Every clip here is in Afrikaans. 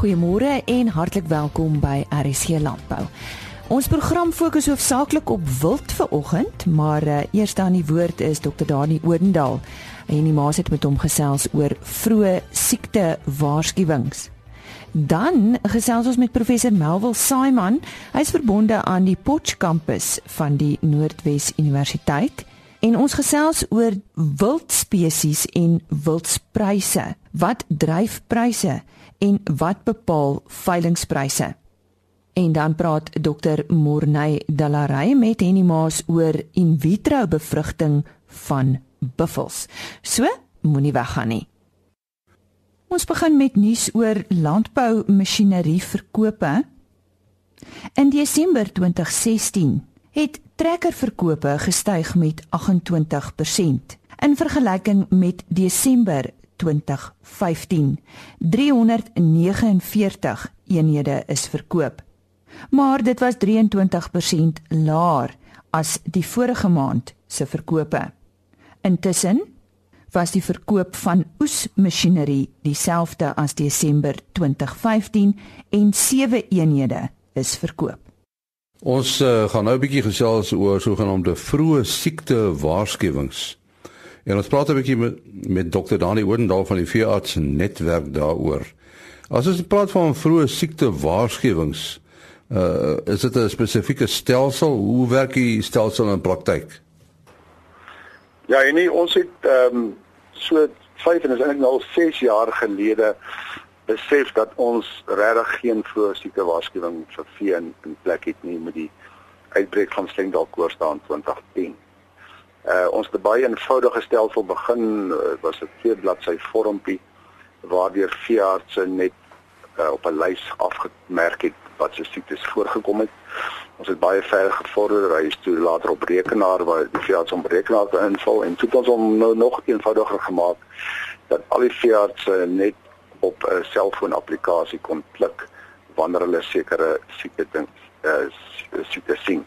Goeiemôre en hartlik welkom by RSC Landbou. Ons program fokus hoofsaaklik op wild vir oggend, maar uh, eers dan die woord is Dr. Dani Odendaal. En die maas het met hom gesels oor vroeë siekte waarskuwings. Dan gesels ons met professor Melville Simon. Hy's verbonde aan die Potch kampus van die Noordwes Universiteit. En ons gesels oor wildspesies en wildspryse. Wat dryf pryse en wat bepaal veilingspryse? En dan praat dokter Morney Dalarey met Henny Maas oor in vitro bevrugting van buffels. So, moenie weggaan nie. Ons begin met nuus oor landbou masjinerie verkope. In Desember 2016 het trekkerverkope gestyg met 28% in vergelyking met Desember 2015. 349 eenhede is verkoop. Maar dit was 23% laer as die vorige maand se verkope. Intussen was die verkoop van oesmasjinerie dieselfde as Desember 2015 en 7 eenhede is verkoop. Ons uh, gaan nou 'n bietjie gesels oor sogenaamde vroeë siekte waarskuwings. En ons praat 'n bietjie met met Dr. Dani Odendaal van die veearts netwerk daaroor. As ons praat van vroeë siekte waarskuwings, uh, is dit 'n spesifieke stelsel? Hoe werk die stelsel in praktyk? Ja, en nie, ons het ehm um, so 5 en is eintlik nou al 6 jaar gelede besef dat ons regtig geen vroeë siekte waarskuwing vir vee in, in plek het nie met die uitbreek van slengdalkoors daar in 2010. Uh ons het baie eenvoudige stelsel begin uh, was 'n twee bladsy vormpie waardeur veeartse net uh, op 'n lys afgemerk het wat se siektes voorgekom het. Ons het baie ver gevorder, hy is toe later op rekenaar waar die veearts om rekenaar te invul en toe ons hom nou nog eenvoudiger gemaak dat al die veeartse net op 'n selfoon applikasie kon klik wanneer hulle sekere siekte ding uh, siekte sien.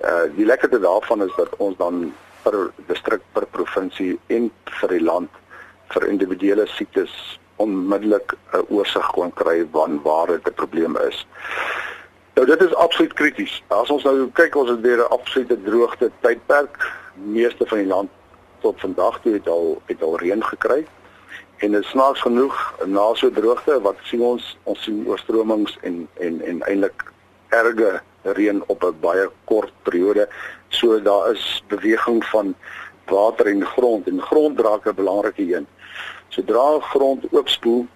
Uh die lekkerte daarvan is dat ons dan per distrik per provinsie en vir die land vir individuele siektes onmiddellik 'n oorsig kon kry van waar dit 'n probleem is. Nou dit is absoluut krities. As ons nou kyk ons het weer 'n absolute droogte tydperk. Meeste van die land tot vandag toe het al het al reën gekry. En dit snaaks genoeg na so droogte wat sien ons ons sien oorstromings en en en eintlik erge reën op 'n baie kort periode. So daar is beweging van water en grond en grond dra 'n belangrike een. Sodra grond oopspoel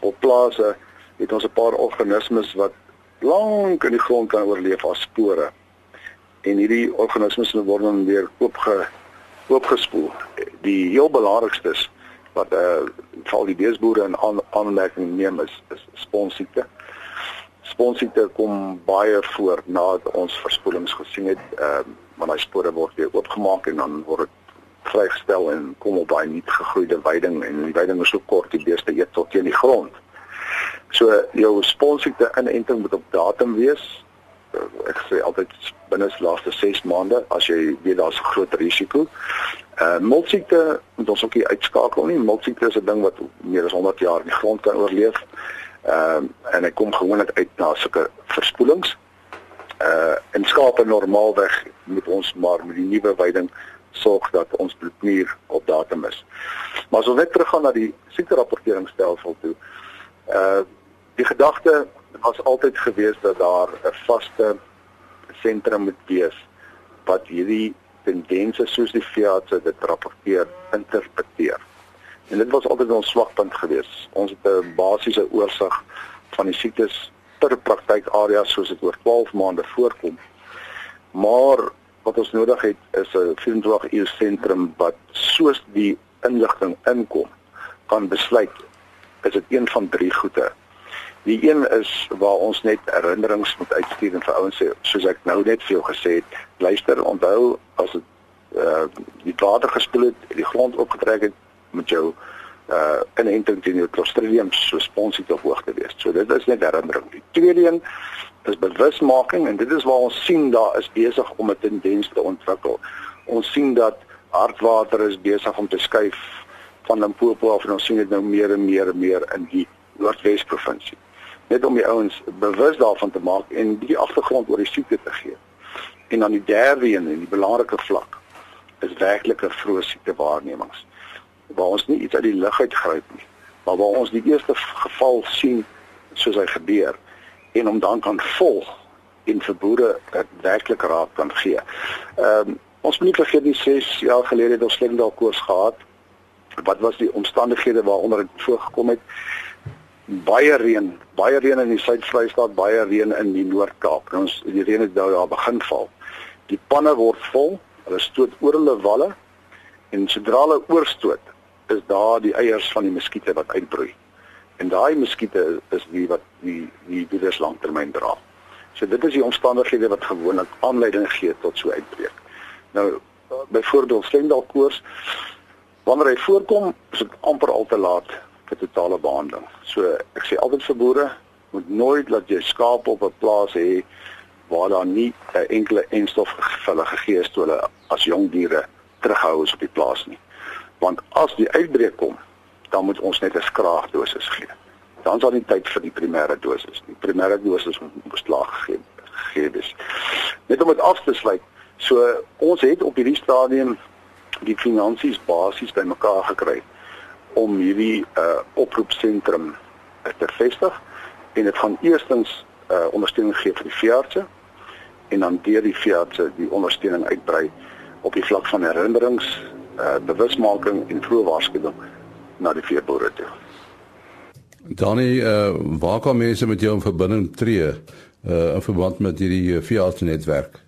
op plase, het ons 'n paar organismes wat lank in die grond kan oorleef as spore. En hierdie organismes word dan weer oopge oopgespoel. Die heel belangrikstes wat eh uh, val die beesboere in aan, aanmerking neem is, is sponsiekte. Sponsiekte kom baie voor nadat ons verspoelings gesien het. Ehm uh, want daai spore word weer oopgemaak en dan word dit vrygestel en kom op baie nuut gegroeide weiding en die weiding is so kort die beeste eet tot teen die grond. So jou sponsiekte inenting moet op datum wees. Ek sê altyd binne die laaste 6 maande as jy weet daar's 'n groot risiko. Uh moltsiekte moet ons ook nie uitskakel nie. Moltsiekte is 'n ding wat meer as 100 jaar in die grond kan oorleef. Ehm uh, en hy kom gewoonlik uit na sulke verspoelings. Uh en skape normaalweg met ons maar met die nuwe weiding sorg dat ons bloednier op datum is. Maar as ons net teruggaan na die siekterapporteringsstelsel toe. Uh die gedagte was altyd gewees dat daar 'n vaste sentrum moet wees wat hierdie tendense soos die veeartse dit rapporteer interpreteer. En dit was altyd ons swakpunt gewees. Ons het 'n basiese oorsig van die siektes per praktykarea soos dit oor 12 maande voorkom. Maar wat ons nodig het is 'n 24 uur sentrum wat soos die inligting inkom kan besluit is dit een van drie goede. Die een is waar ons net herinnerings moet uitstuur en vir ouens sê soos ek nou net vir jou gesê het, luister onthou as dit uh die water gespoel het, die grond opgetrek het met jou uh inenting teen die Clostridium so sponsiek op hoogte wees. So dit is net herinnering. Die tweede een is bewusmaking en dit is waar ons sien daar is besig om 'n tendens te ontwikkel. Ons sien dat hartwater is besig om te skuif van Limpopo af en ons sien dit nou meer en meer en meer in die Noordwes provinsie. Net om die ouens bewus daarvan te maak en die agtergrond oor die siekte te gee. En dan die derde een en die belangrike vlak is werklike vroeë siektewaarnemings. Waar ons nie iets uit die lug uit gryp nie, maar waar ons die eerste geval sien soos hy gebeur en om dan kan volg en vir boere werklik raad kan gee. Ehm um, ons moet nie vergeet die 6 jaar gelede het ons Slendal koers gehad. Wat was die omstandighede waaronder dit voorgekom het? Baie reën, baie reën in die Suid-Vrystaat, baie reën in die Noord-Kaap. Ons die reën het nou daar begin val. Die panne word vol, hulle stoot oor hulle walle en sodra hulle oorstoot, is daar die eiers van die muskiete wat uitbroei. En daai muskiete is die wat die die diere langtermyn dra. So dit is die omstandighede wat gewoonlik aanleiding gee tot so uitbreek. Nou byvoorbeeld slendalkoors wanneer hy voorkom, is dit amper al te laat vir totale behandeling. So ek sê altyd vir boere, moet nooit laat jy skaap op 'n plaas hê waar daar nie 'n enkele enstof vir hulle gegee is toe hulle as jong diere terughou is op die plaas nie. Want as die uitbreek kom, dan moet ons net 'n skraagdosis gee. Dan sal nie tyd vir die primêre dosis. Die primêre dosis moet beslag gegee gegee wees. Net om dit af te sluit. So ons het op hierdie stadium die finansies basies bymekaar gekry om hierdie uh oproepsentrum uh, te vestig en dit gaan eerstens uh ondersteuning gee vir die veeartse en dan deur die veeartse die ondersteuning uitbrei op die vlak van herinnerings, uh bewusmaking en vroeë waarskuwing na die veeboere toe. Danny, uh, waar kan mense met jou in verbinding tree uh, in verband met hierdie uh, veeartsnetwerk?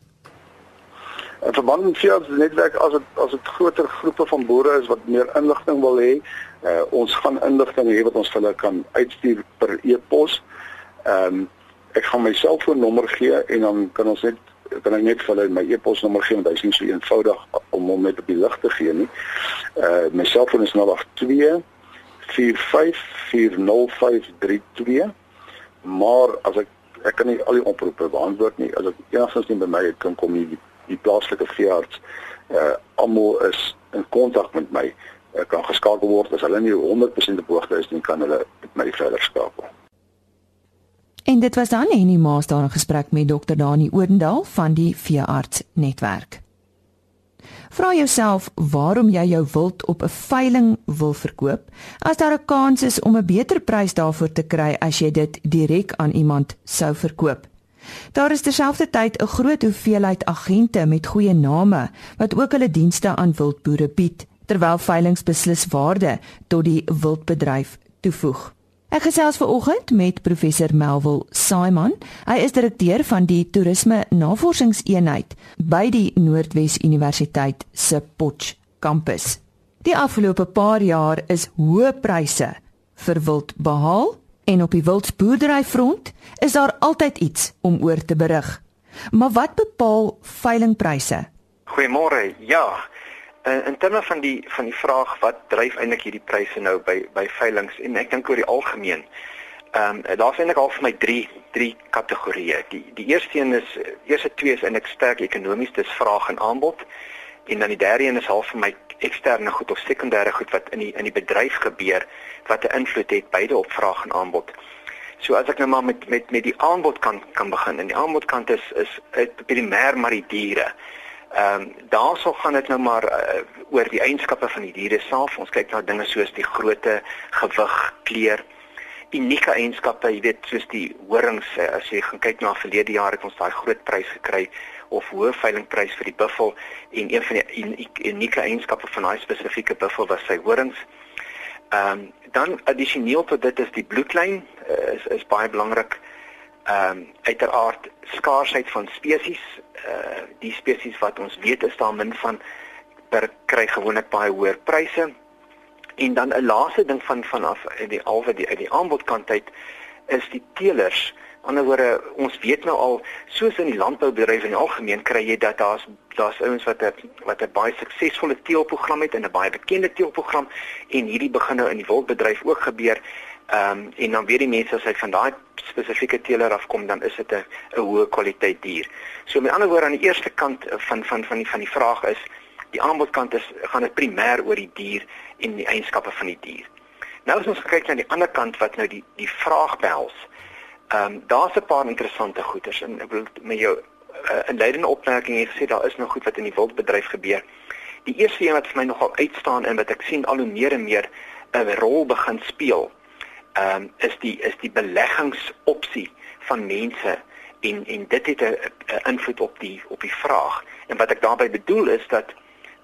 In verband met veeartsnetwerk as dit as dit groter groepe van boere is wat meer inligting wil hê, uh, ons gaan inligting hê wat ons hulle kan uitstuur per e-pos. Ehm um, ek gaan my selfoonnommer gee en dan kan ons net kan ek net vir hulle my e-posnommer gee want hy is nie so eenvoudig om hom net op die lig te gee nie. Uh my selfoon is 082 4540532. Maar as ek ek kan nie al die oproepe beantwoord nie. As ek enigstens nie by my kan kom nie, die, die plaaslike veearts uh almal is in kontak met my. Ek kan geskakel word as hulle nie 100% op hoogte is nie, kan hulle met my verder skakel. En dit was dan Henny Maas daar in gesprek met Dr. Dani Odendaal van die Veearts Netwerk. Vra jouself waarom jy jou wild op 'n veiling wil verkoop as daar 'n kans is om 'n beter prys daarvoor te kry as jy dit direk aan iemand sou verkoop. Daar is terselfdertyd 'n groot hoeveelheid agente met goeie name wat ook hulle dienste aan wildboere bied terwyl veilings beslis waarde tot die wildbedryf toevoeg. Ek gesels ver oggend met professor Melville Simon. Hy is direkteur van die toerisme navorsingseenheid by die Noordwes Universiteit se Potch kampus. Die afgelope paar jaar is hoë pryse vir wild behaal en op die wildboerderyfront is daar altyd iets om oor te berig. Maar wat bepaal veilingpryse? Goeiemôre. Ja, in, in terme van die van die vraag wat dryf eintlik hierdie pryse nou by by veilinge en ek dink oor die algemeen. Ehm um, daar's eintlik al vir my 3 3 kategorieë. Die die eerste een is eerste twee is eintlik sterk ekonomies, dis vraag en aanbod. En dan die derde een is half vir my eksterne goed of sekondêre goed wat in die in die bedryf gebeur wat 'n invloed het beide op vraag en aanbod. So as ek nou maar met met met die aanbodkant kan begin. En die aanbodkant is is primêr maar die diere. Ehm um, daarso gaan dit nou maar uh, oor die eienskappe van die diere self. Ons kyk na dinge soos die grootte, gewig, kleur, unieke eienskappe, jy weet, soos die horings. Uh, as jy gaan kyk na verlede jaar het ons daai groot prys gekry of hoë veilingprys vir die buffel en een van die unieke eienskappe van daai spesifieke buffel was sy horings. Ehm um, dan addisioneel tot dit is die bloedlyn uh, is is baie belangrik ehm um, uiteraard skaarsheid van spesies. Uh die spesies wat ons weet is daar min van per kry gewoonlik baie hoër pryse. En dan 'n laaste ding van vanaf die alwe die uit die aanbodkant uit is die teelers. Ander woorde ons weet nou al soos in die landboubedryf in die algemeen kry jy dat daar's daar's ouens wat 'n wat 'n baie suksesvolle teelprogram het en 'n baie bekende teelprogram. En hierdie begin nou in die wildbedryf ook gebeur. Ehm um, en dan weer die mense as hy van daai spesifieke teeler afkom, dan is dit 'n 'n hoë kwaliteit dier. So met ander woorde aan die eerste kant van van van die van die vraag is die aanbodkant is gaan dit primêr oor die dier en die eienskappe van die dier. Nou as ons kyk na die ander kant wat nou die die vraag behels. Ehm um, daar's 'n paar interessante goeters en ek wil met jou 'n uh, inleidende opmerking hê gesê daar is nog goed wat in die wildbedryf gebeur. Die eerste een wat vir my nogal uitstaan en wat ek sien al hoe meer en meer 'n rol begin speel, ehm um, is die is die beleggingsopsie van mense en en dit het 'n invloed op die op die vraag. En wat ek daarmee bedoel is dat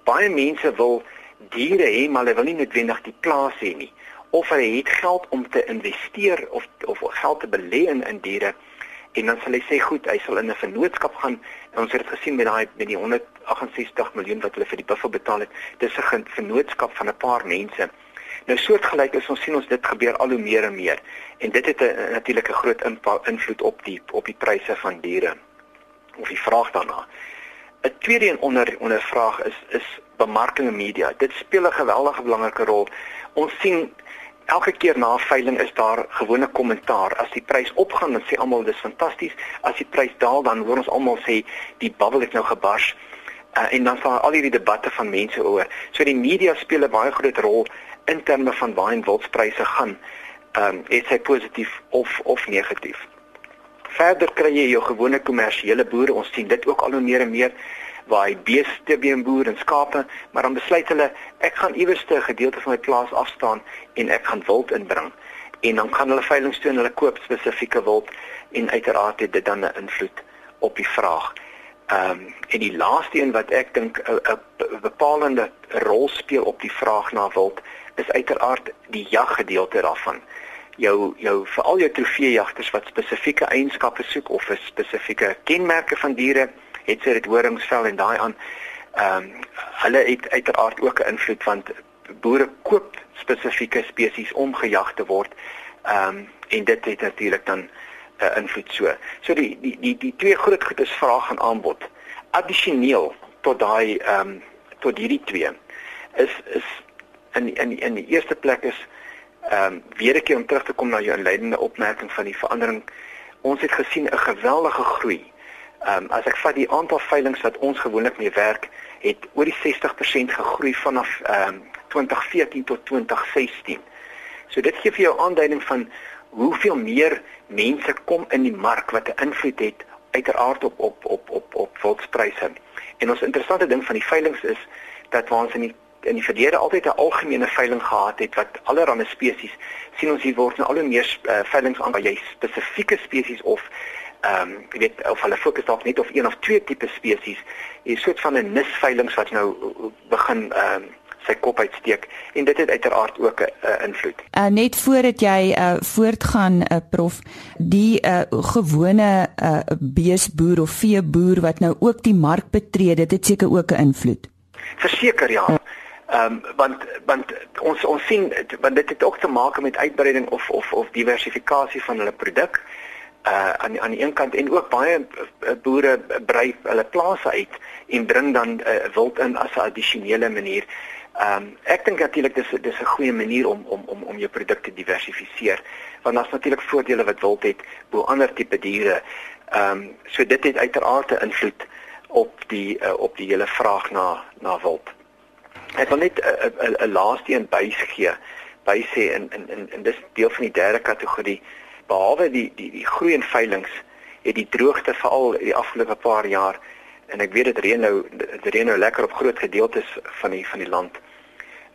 baie mense wil diere hê, maar hulle wil nie noodwendig die plaas hê nie of hy het geld om te investeer of of geld te belê in in diere en dan sal hy sê goed, hy sal in 'n vennootskap gaan en ons het dit gesien met daai met die 168 miljoen wat hulle vir die buffel betaal het. Dis 'n vennootskap van 'n paar mense. Nou soortgelyk is ons sien ons dit gebeur al hoe meer en meer en dit het 'n natuurlike groot invloed op die op die pryse van diere of die vraag daarna. 'n Tweede een onder onder vraag is is bemarking en media. Dit speel 'n geweldige belangrike rol. Ons sien elke keer na veiling is daar gewone kommentaar. As die prys opgaan, dan sê almal dis fantasties. As die prys daal, dan hoor ons almal sê die bubble het nou gebars. Uh, en dan staan al hierdie debatte van mense oor. So die media speel 'n baie groot rol in terme van waar en wildspryse gaan. Ehm um, is hy positief of of negatief. Verder kry jy jou gewone kommersiële boere. Ons sien dit ook al hoe meer en meer waar hy beeste beenboer en skape, maar dan besluit hulle ek gaan iewers 'n gedeelte van my plaas afstaan en ek gaan wild inbring. En dan gaan hulle veiling toe en hulle koop spesifieke wild en uiteraard het dit dan 'n invloed op die vraag. Ehm um, en die laaste een wat ek dink 'n bepalende rol speel op die vraag na wild is uiteraard die jaggedeelte daarvan. Jou jou veral jou trofeejagters wat spesifieke eienskappe soek of 'n spesifieke kenmerke van diere het sy dit horingsvel en daai aan ehm um, hulle het uiteraard ook 'n invloed want boere koop spesifieke spesies om gejag te word. Ehm um, en dit het natuurlik dan 'n uh, invloed so. So die die die die twee groot goed is vraag en aanbod. Addisioneel tot daai ehm um, tot hierdie twee is is in in in die eerste plek is ehm um, weer 'n keer om terug te kom na jou inleidende opmerking van die verandering. Ons het gesien 'n geweldige groei Ehm um, as ek vat die aantal veilinge wat ons gewoonlik mee werk, het oor die 60% gegroei vanaf ehm um, 2014 tot 2016. So dit gee vir jou aanduiding van hoeveel meer mense kom in die mark wat 'n invloed het uiteraard op op op op op voedselpryse. En ons interessante ding van die veilinge is dat waar ons in die in die verlede altyd 'n algemene veiling gehad het wat allerlei spesies sien ons hier word nou al hoe meer uh, veilinge aan waar jy spesifieke spesies of ehm um, jy weet of hulle fokus dalk net op een of twee tipe spesies, 'n soort van 'n nisveilings wat nou begin ehm um, sy kop uitsteek en dit het uiteraard ook 'n uh, invloed. Uh, net voordat jy uh, voortgaan uh, prof, die uh, gewone uh, beesboer of veeboer wat nou ook die mark betree, dit het seker ook 'n invloed. Verseker ja. Ehm um, want want ons ons sien want dit het ook te maak met uitbreiding of of of diversifikasie van hulle produk uh aan aan die een kant en ook baie uh, boere brei hulle plase uit en bring dan uh, wild in as 'n addisionele manier. Ehm um, ek dink natuurlik dis dis 'n goeie manier om om om om jou produkte diversifiseer want daar's natuurlik voordele wat wild het bo ander tipe diere. Ehm um, so dit het uiteraard 'n invloed op die uh, op die hele vraag na na wild. Ek wil net 'n 'n laaste een bysgee by sê in in in, in dis deel van die derde kategorie behalwe die die die groei en veilinge het die droogte veral die afgelope paar jaar en ek weet dit reën nou dit reën nou lekker op groot gedeeltes van die van die land.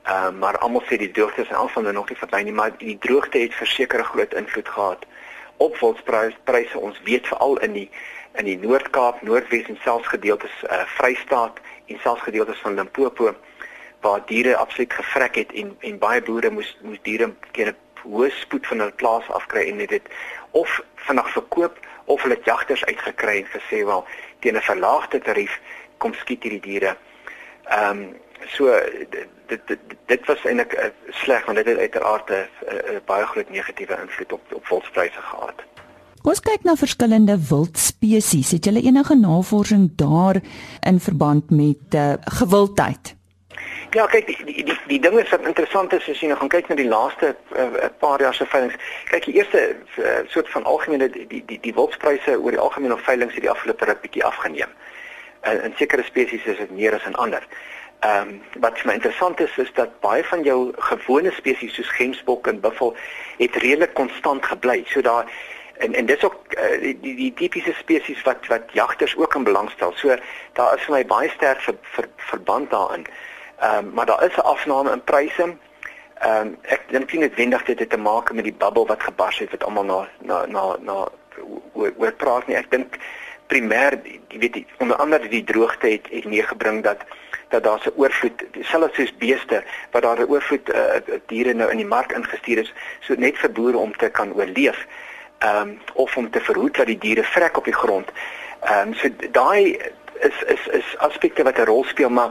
Ehm uh, maar almal sê die droogte is alsvan nog nie verby nie, maar die droogte het verseker 'n groot invloed gehad op volspryse. Ons weet veral in die in die Noord-Kaap, Noordwes en selfs gedeeltes uh, Vrystaat en selfs gedeeltes van Limpopo waar diere absoluut gevrek het en en baie boere moes moes diere keer hoë spoed van hulle plaas afkry en dit of vinnig verkoop of hulle jagters uitgekry en gesê wel teen 'n verlaagde tarief kom skiet hierdie diere. Ehm um, so dit dit dit was eintlik uh, sleg want dit het uiteraard 'n baie groot negatiewe invloed op op volspryse gehad. Ons kyk na verskillende wildspesies. Het julle enige navorsing daar in verband met uh, gewildheid? Ja, kyk die die die, die ding is wat interessant is as jy nou gaan kyk na die laaste uh, paar jaar se veilinge. Kyk, die eerste uh, soort van algemene die die die, die wildspryse oor die algemeen op veilinge het die afgelope ruk bietjie afgeneem. In, in sekere spesies is dit meer as in ander. Ehm um, wat vir my interessant is is dat baie van jou gewone spesies soos gemsbok en buffel het redelik konstant gebly. So daar en en dis ook uh, die, die die tipiese spesies wat wat jagters ook in belang stel. So daar is vir my baie sterk ver, ver, verband daarin. Ehm um, maar daar is 'n afname in pryse. Ehm um, ek dink nie noodwendig dit het te maak met die bubbel wat gebars het wat almal na na na na oor, oor praat nie. Ek dink primêr jy weet die, onder andere die droogte het het meegebring dat dat daar 'n oorvloed selfs soos beeste wat daar 'n oorvloed uh, diere nou in die mark ingestuur is so net vir boere om te kan oorleef ehm um, of om te verhoed dat die diere vrek op die grond. Ehm um, so daai is is is aspekte wat 'n rol speel maar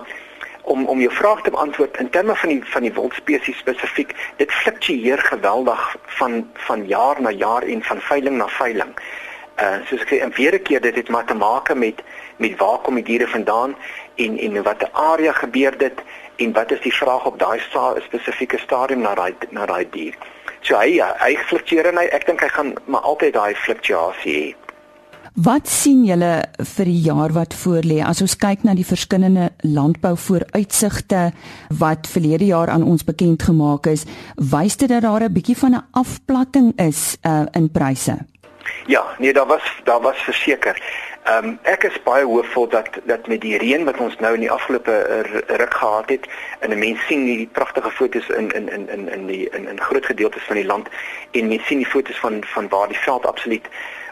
om om jou vraag te beantwoord in terme van die van die wildspesies spesifiek dit fluktueer geweldig van van jaar na jaar en van veiling na veiling. Uh soos ek sê en weer 'n keer dit het maar te maak met met waar kom die diere vandaan en en watter area gebeur dit en wat is die vraag op daai sta, spesifieke stadium na daai na daai dier. So hy hy fluktueer en hy ek dink hy gaan maar altyd daai fluktuasie hê. Wat sien julle vir die jaar wat voorlê as ons kyk na die verskillende landbou vooruitsigte wat verlede jaar aan ons bekend gemaak is, wys dit dat daar 'n bietjie van 'n afplatting is uh, in pryse? Ja, nee, daar was daar was verseker. Ehm um, ek is baie hoopvol dat dat met die reën wat ons nou in die afgelope ruk gehad het en mense sien die pragtige fotos in in in in in die in in groot gedeeltes van die land en mense sien die fotos van van waar die veld absoluut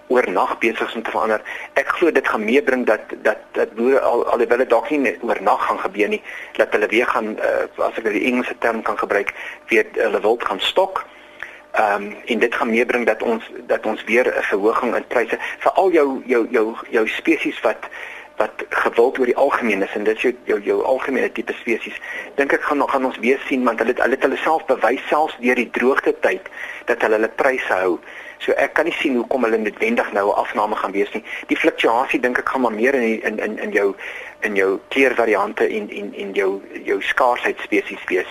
oornag besig is om te verander. Ek glo dit gaan meebring dat dat dat boere al alhoewel dit dalk nie oornag gaan gebeur nie, dat hulle weer gaan uh, as ek nou die Engelse term kan gebruik, weer hulle wild gaan stok. Ehm um, en dit gaan meebring dat ons dat ons weer 'n verhoging in pryse vir al jou jou jou jou spesies wat wat gewild oor die algemeen is en dit is jou jou, jou algemene tipe spesies. Dink ek gaan gaan ons weer sien want hulle hulle het hulle self bewys selfs deur die droogte tyd dat hulle hulle pryse hou. So ek kan nie sien hoekom hulle noodwendig nou 'n afname gaan wees nie. Die fluktuasie dink ek gaan maar meer in in in in jou in jou kleurvariante en en en jou jou skaarsheid spesies wees.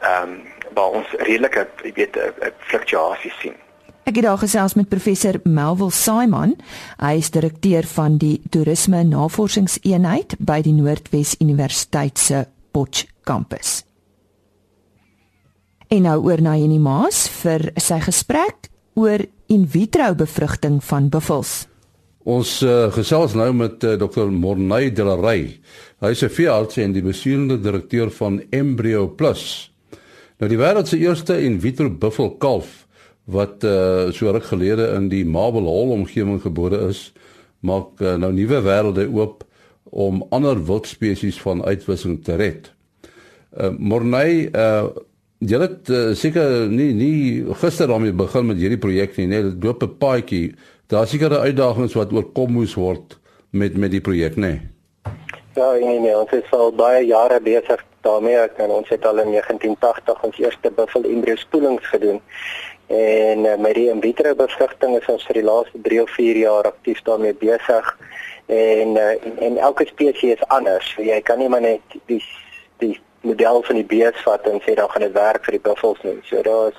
Ehm um, waar ons redelike jy weet 'n fluktuasie sien. Ek het daar gesels met professor Melville Simon. Hy is direkteur van die Toerisme Navorsingseenheid by die Noordwes Universiteit se Potch kampus. En nou oor na Jenny Maas vir sy gesprek oor in vitro bevrugting van buffels. Ons uh, gesels nou met uh, Dr. Morney Delarey. Hy is 'n veearts en die bestuurende direkteur van Embryo Plus. Nou die wêreld se eerste in vitro buffel kalf wat uh, so ruk gelede in die Marble Hall omgewing gebore is, maak uh, nou nuwe wêrelde oop om ander wildspesies van uitwissing te red. Uh, Morney uh, jy het uh, seker nie nie gister daarmee begin met hierdie projek nie, net doop 'n paadjie. Daar seker uitdagings wat oorkom moes word met met die projek, nê? Ja, nee nee, ons is al baie jare besig daarmee en ons het al in 1980 ons eerste buffel embryo spoelings gedoen. En uh, met die in vitro bevrugting is ons vir die laaste 3 of 4 jaar aktief daarmee besig. En, uh, en en elke spesies is anders. So jy kan nie maar net die die model van die bees vat en sê dan gaan dit werk vir die buffels nie. So daar's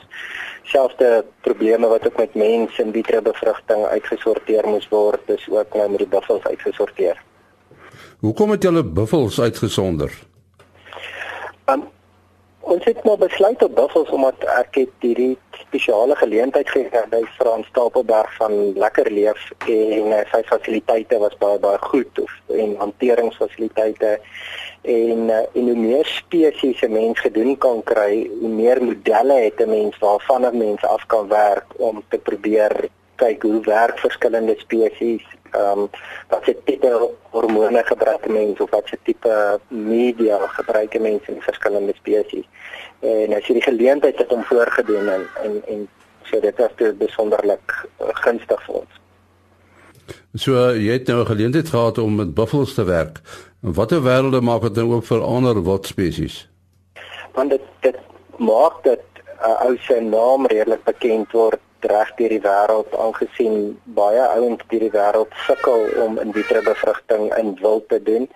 selfde probleme wat ook met mense in vitro bevrugting uitgesorteer moes word, dis ook nou met die buffels uitgesorteer. Hoekom het julle buffels uitgesonder? Um, ons het maar besluit op buffels omdat ek het hierdie spesiale geleentheid gekry by Frans Stapelberg van Lekker Leef en uh, sy fasiliteite was baie baie goed of en hanteringsfasiliteite. En uh, en hoe meer spesies 'n mens gedoen kan kry, hoe meer modelle het 'n mens waarvan 'n mens af kan werk om te probeer kyk hoe werk verskillende spesies. Ehm um, wat se tipe hormone gebruik mense of wat se tipe media gebruik mense in verskillende spesies. En as jy die geleentheid het om voorgedoen en en en so dit is dit besonderlik uh, gunstig vir ons. So jy het nou 'n geleentheid gehad om met buffels te werk. Watter wêrelde maak dit nou ook vir ander wat spesies? Want dit dit maak dat uh, ou se naam redelik bekend word reg deur die wêreld aangesien baie ouens deur die wêreld sukkel om in vitro bevrugting in wild te doen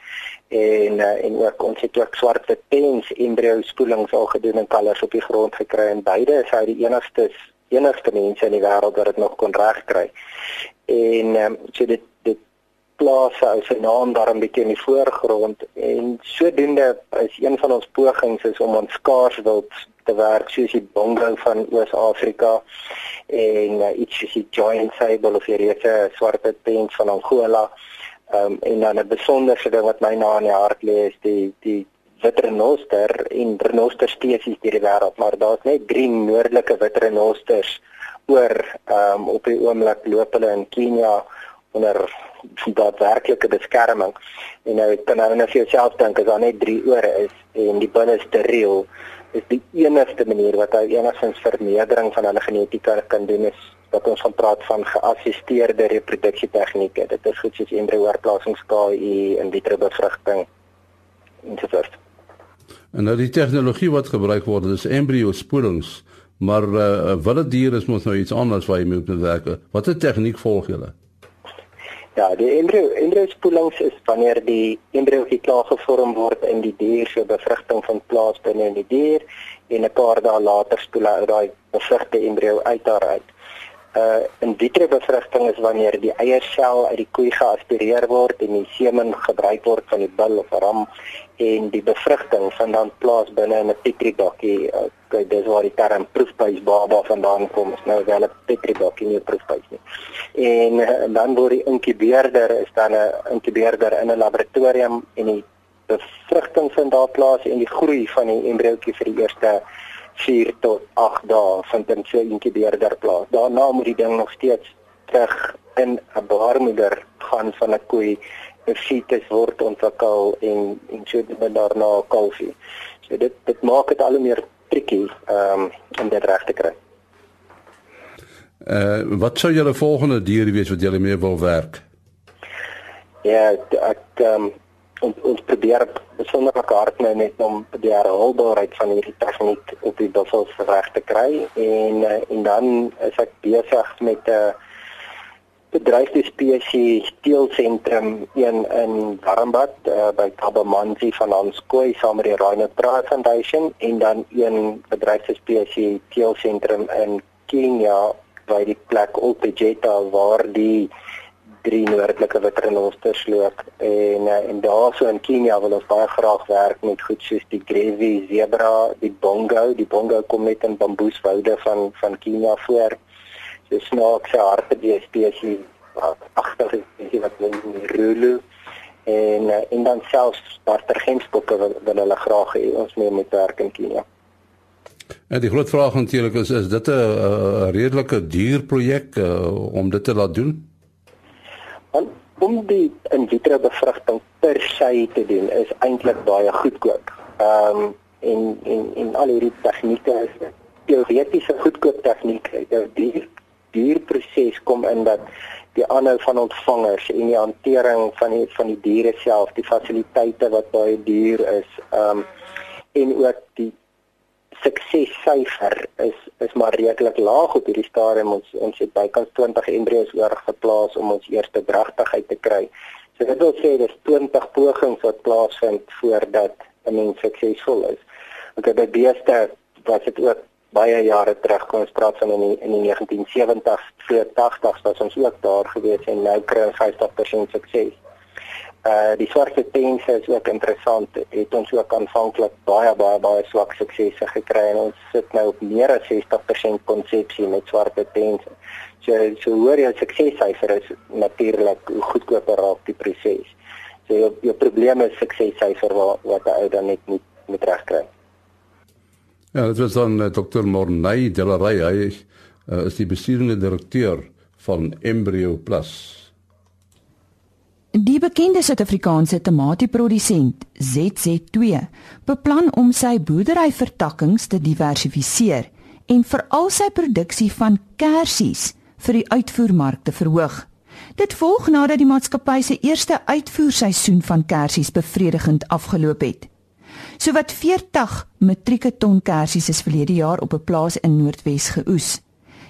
en uh, en ook ons het ook swart tens embryo spoelings al gedoen en kalvers op die grond gekry en beide is hy die enigste enigste mense in die wêreld wat dit nog kon regkry. En um, so dit dit plaas ou se naam daar 'n bietjie in die voorgrond en sodoende is een van ons pogings is om ons skaarswild te werk soos die bongo van Oos-Afrika en uh, iets soos die giant sable of die reuse swart pens van Angola. Ehm um, en dan 'n besonderse ding wat my na in die hart lê is die die witrenoster en renoster spesies deur die wêreld, maar daar's net drie noordelike witrenosters oor ehm um, op die oomblik loop hulle in Kenia onder daadwerklike beskerming. En nou kan nou net vir jouself dink as daar net drie ore is en die binne steriel is die enigste manier wat hy enigstens vermeerdering van hulle genetika kan doen is dat ons van praat van geassisteerde reproduksie tegnieke. Dit is goed soos embryo-oorplasings, KI, in vitro bevrugting ensovoorts. En nou die tegnologie wat gebruik word is embryo-spoelings, maar uh, wilde dier is mos nou iets anders waar jy moet werk. Watter tegniek volg julle? Ja, die embryo embryo spoelings is wanneer die embryo klaar gevorm word in die dier se bevrugting van plaas binne in die dier en 'n paar dae later spoel hy daai bevrugte embryo uit daar uit uh in vitro bevrugting is wanneer die eiersel uit die koei geaspireer word en die semen gebruik word van die bil of ram en die bevrugting van dan plaas binne in 'n petri bakkie. Uh, kyk, dis waar die term proefbuis baba vandaan kom. Is nou wel 'n petri bakkie nie 'n proefbuis nie. En uh, dan word die inkubeerder is dan 'n inkubeerder in 'n laboratorium en die bevrugting vind daar plaas en die groei van die embriootjie vir die eerste 4 tot 8 dae vind in so 'n inkubeerder plaas. Daarna moet die ding nog steeds terug in 'n baarmoeder gaan van 'n koei, 'n fetus word ontwikkel en en so dit daarna 'n kalfie. So dit dit maak dit al hoe meer tricky um, om dit reg te kry. Uh wat sou julle volgende dier wees wat julle mee wil werk? Ja, ek um, ons ons probeer besonder hard nou net om die herhaalbaarheid van hierdie tegniek op die buffels reg te kry. En eh, en dan is ek besig met 'n uh, bedryfspesie steelsentrum een in Warmbad uh, by Kabamanzi van ons koei saam met die Rhino Pride Foundation. En dan een bedryfspesie steelsentrum in Kenia by die plek Olpejeta waar die drie noordelike witrenosters loop en eh, en daarso in Kenia wil ons baie graag werk met goed soos die grevi zebra, die bongo, die bongo kom net in bamboeswoude van van Kenia voor. So snaakse harte die spesies agter die wat hulle rulu en eh, en dan selfs startergensbokke wil, wil hulle graag hê ons moet werk in Kenia. En die groot vraag natuurlik is is dit 'n redelike duur projek om dit te laat doen? Want om die in vitro bevrugting per se te doen is eintlik baie goedkoop. Ehm um, en en en al hierdie tegnieke is teoretiese goedkoop tegnieke. Dit die duur proses kom in dat die aanhou van ontvangers en die hantering van die van die diere self, die fasiliteite wat baie duur is, ehm um, en ook die suksessyfer is is maar redelik laag op hierdie stadium ons ons het bykans 20 embrio's oorgeplaas om ons eerste dragtigheid te kry. So dit wil sê dis 20 pogings wat plaasvind voordat 'n mens suksesvol is. Okay, by beeste was dit ook baie jare terug kom ons praat van in die, in die 1970s, 80s was ons ook daar gewees en nou kry ons 50% sukses. Uh die swart pense is ook interessant. Het ons ook aanvanklik baie baie baie swak suksese gekry en ons sit nou op meer as 60% konsepsie met swart pense. So so hoor jy suksessyfer is natuurlik hoe goedkoper raak die proses. So jou, jou probleem is suksessyfer wat wat ou dan net moet moet regkry. Ja, dit was dan uh, Dr. Morney Delaray. Hy uh, is die bestuurende direkteur van Embryo Plus. Die bekende Suid-Afrikaanse tomatieprodusent ZZ2 beplan om sy boerderyvertakkings te diversifiseer en veral sy produksie van kersies vir die uitvoermark te verhoog. Dit volg nadat die maatskappy se eerste uitvoerseisoen van kersies bevredigend afgeloop het. Sowat 40 metrieke ton kersies is verlede jaar op 'n plaas in Noordwes geoes.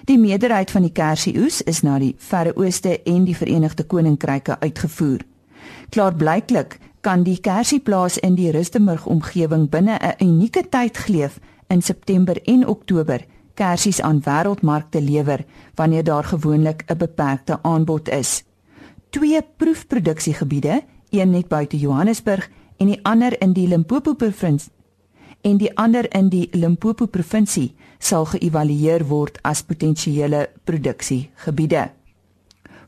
Die meerderheid van die kersieoes is na die Verre Ooste en die Verenigde Koninkryke uitgevoer. Klaarblyklik kan die kersieplaas in die Rustenburg omgewing binne 'n unieke tydgleef in September en Oktober kersies aan wêreldmarkte lewer wanneer daar gewoonlik 'n beperkte aanbod is. twee proefproduksiegebiede, een net buite Johannesburg en die ander in die Limpopo provinsie en die ander in die Limpopo provinsie sal geëvalueer word as potensiële produksiegebiede.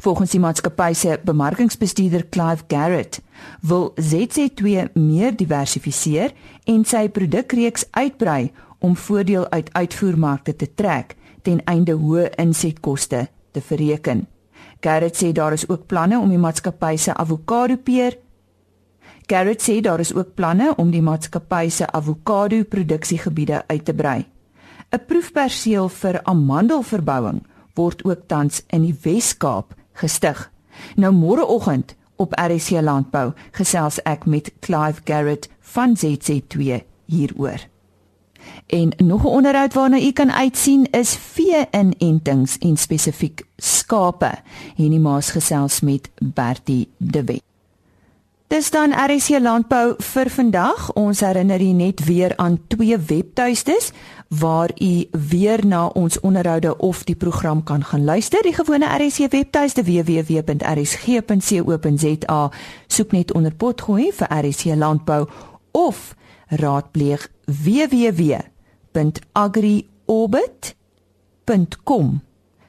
Volgens die maatskappy se bemarkingsbestuurder Clive Garrett wil ZC2 meer diversifiseer en sy produkreeks uitbrei om voordeel uit uitvoermarkte te trek ten einde hoë insetkoste te verreken. Garrett sê daar is ook planne om die maatskappy se avokado peer Garrett sê daar is ook planne om die maatskappy se avokado produksiegebiede uit te brei. 'n Proefperseel vir amandelverbouing word ook tans in die Wes-Kaap gestig. Nou môreoggend op RC Landbou gesels ek met Clive Garrett van ZC2 hieroor. En nog 'n onderhoud waarna u kan uitsien is vee-inentings en spesifiek skape. Hierdie maas gesels met Bertie De Wet. Dis dan RC Landbou vir vandag. Ons herinner u net weer aan twee webtuistes waar u weer na ons onderhoude of die program kan gaan luister. Die gewone RC webtuiste www.rsg.co.za soek net onder potgooi vir RC Landbou of raadpleeg www.agriorbit.com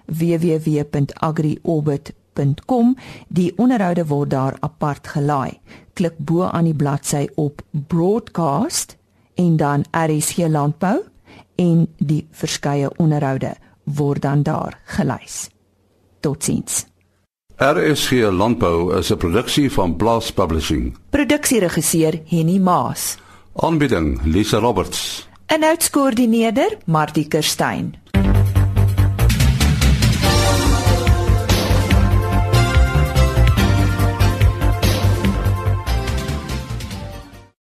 www.agriorbit.com www.rsg.com. Die onderhoude word daar apart gelaai. Klik bo aan die bladsy op broadcast en dan RSG landbou en die verskeie onderhoude word dan daar gelys. Totsiens. RSG landbou is 'n produksie van Blast Publishing. Produksieregisseur Henny Maas. Aanbieding Lisa Roberts. En uitskoördineerder Martie Kerstyn.